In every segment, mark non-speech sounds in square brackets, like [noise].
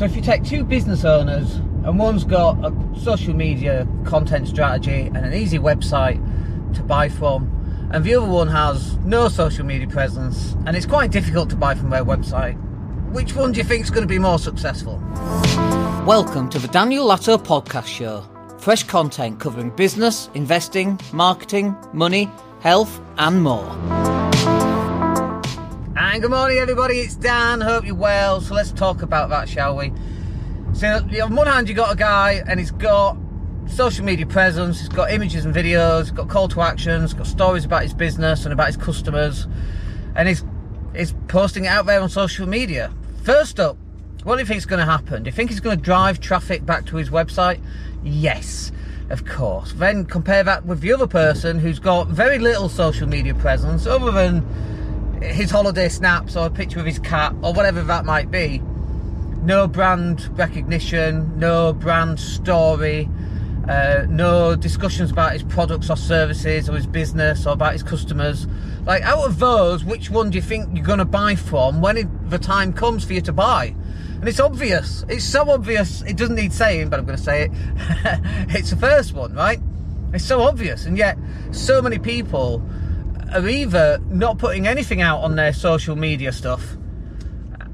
So if you take two business owners and one's got a social media content strategy and an easy website to buy from, and the other one has no social media presence and it's quite difficult to buy from their website, which one do you think is going to be more successful? Welcome to the Daniel Latto Podcast Show. Fresh content covering business, investing, marketing, money, health, and more. And good morning, everybody. It's Dan. Hope you're well. So let's talk about that, shall we? So on one hand, you got a guy, and he's got social media presence. He's got images and videos. Got call to actions. Got stories about his business and about his customers, and he's he's posting it out there on social media. First up, what do you think is going to happen? Do you think he's going to drive traffic back to his website? Yes, of course. Then compare that with the other person who's got very little social media presence, other than his holiday snaps or a picture of his cat or whatever that might be. No brand recognition, no brand story, uh, no discussions about his products or services or his business or about his customers. Like, out of those, which one do you think you're going to buy from when it, the time comes for you to buy? And it's obvious. It's so obvious, it doesn't need saying, but I'm going to say it. [laughs] it's the first one, right? It's so obvious. And yet, so many people are either not putting anything out on their social media stuff,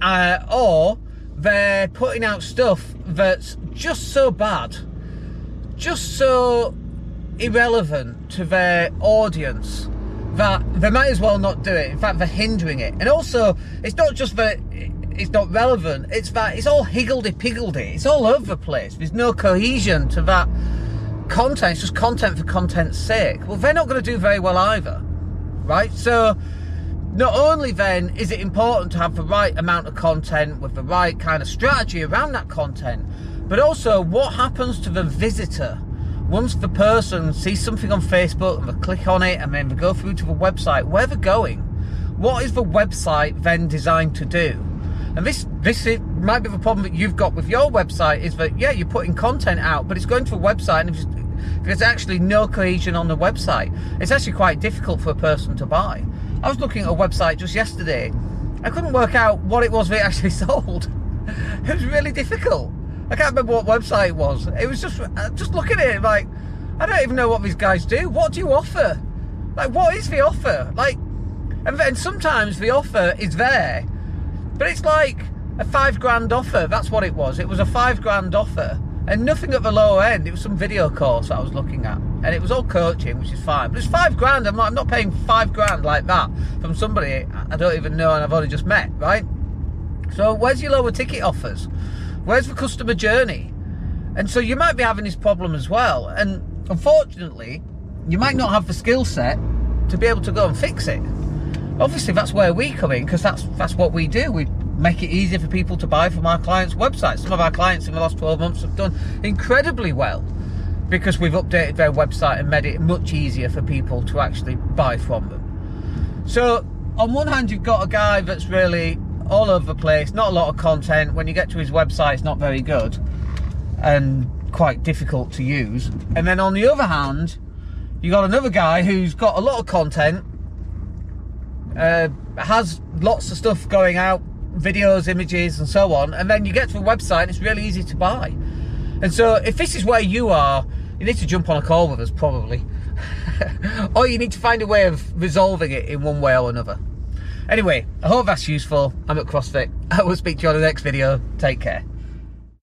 uh, or they're putting out stuff that's just so bad, just so irrelevant to their audience that they might as well not do it. In fact, they're hindering it. And also, it's not just that it's not relevant, it's that it's all higgledy-piggledy. It's all over the place. There's no cohesion to that content. It's just content for content's sake. Well, they're not going to do very well either right? So not only then is it important to have the right amount of content with the right kind of strategy around that content, but also what happens to the visitor once the person sees something on Facebook and they click on it and then they go through to the website, where they're going, what is the website then designed to do? And this this is, might be the problem that you've got with your website is that yeah you're putting content out, but it's going to a website and if there's actually no cohesion on the website. It's actually quite difficult for a person to buy. I was looking at a website just yesterday. I couldn't work out what it was they [laughs] actually sold. It was really difficult. I can't remember what website it was. It was just uh, just looking at it like I don't even know what these guys do. What do you offer? Like what is the offer? Like and then sometimes the offer is there, but it's like a five grand offer. That's what it was. It was a five grand offer and nothing at the lower end. It was some video course I was looking at, and it was all coaching, which is fine. But it's five grand. I'm not, I'm not paying five grand like that from somebody I don't even know and I've only just met, right? So where's your lower ticket offers? Where's the customer journey? And so you might be having this problem as well. And unfortunately, you might not have the skill set to be able to go and fix it. Obviously, that's where we come in because that's that's what we do. We make it easier for people to buy from our clients' websites. Some of our clients in the last 12 months have done incredibly well because we've updated their website and made it much easier for people to actually buy from them. So, on one hand, you've got a guy that's really all over the place, not a lot of content. When you get to his website, it's not very good and quite difficult to use. And then on the other hand, you got another guy who's got a lot of content, uh, has lots of stuff going out, videos, images, and so on. And then you get to a website and it's really easy to buy. And so if this is where you are, you need to jump on a call with us probably. [laughs] or you need to find a way of resolving it in one way or another. Anyway, I hope that's useful. I'm at CrossFit. I will speak to you on the next video. Take care.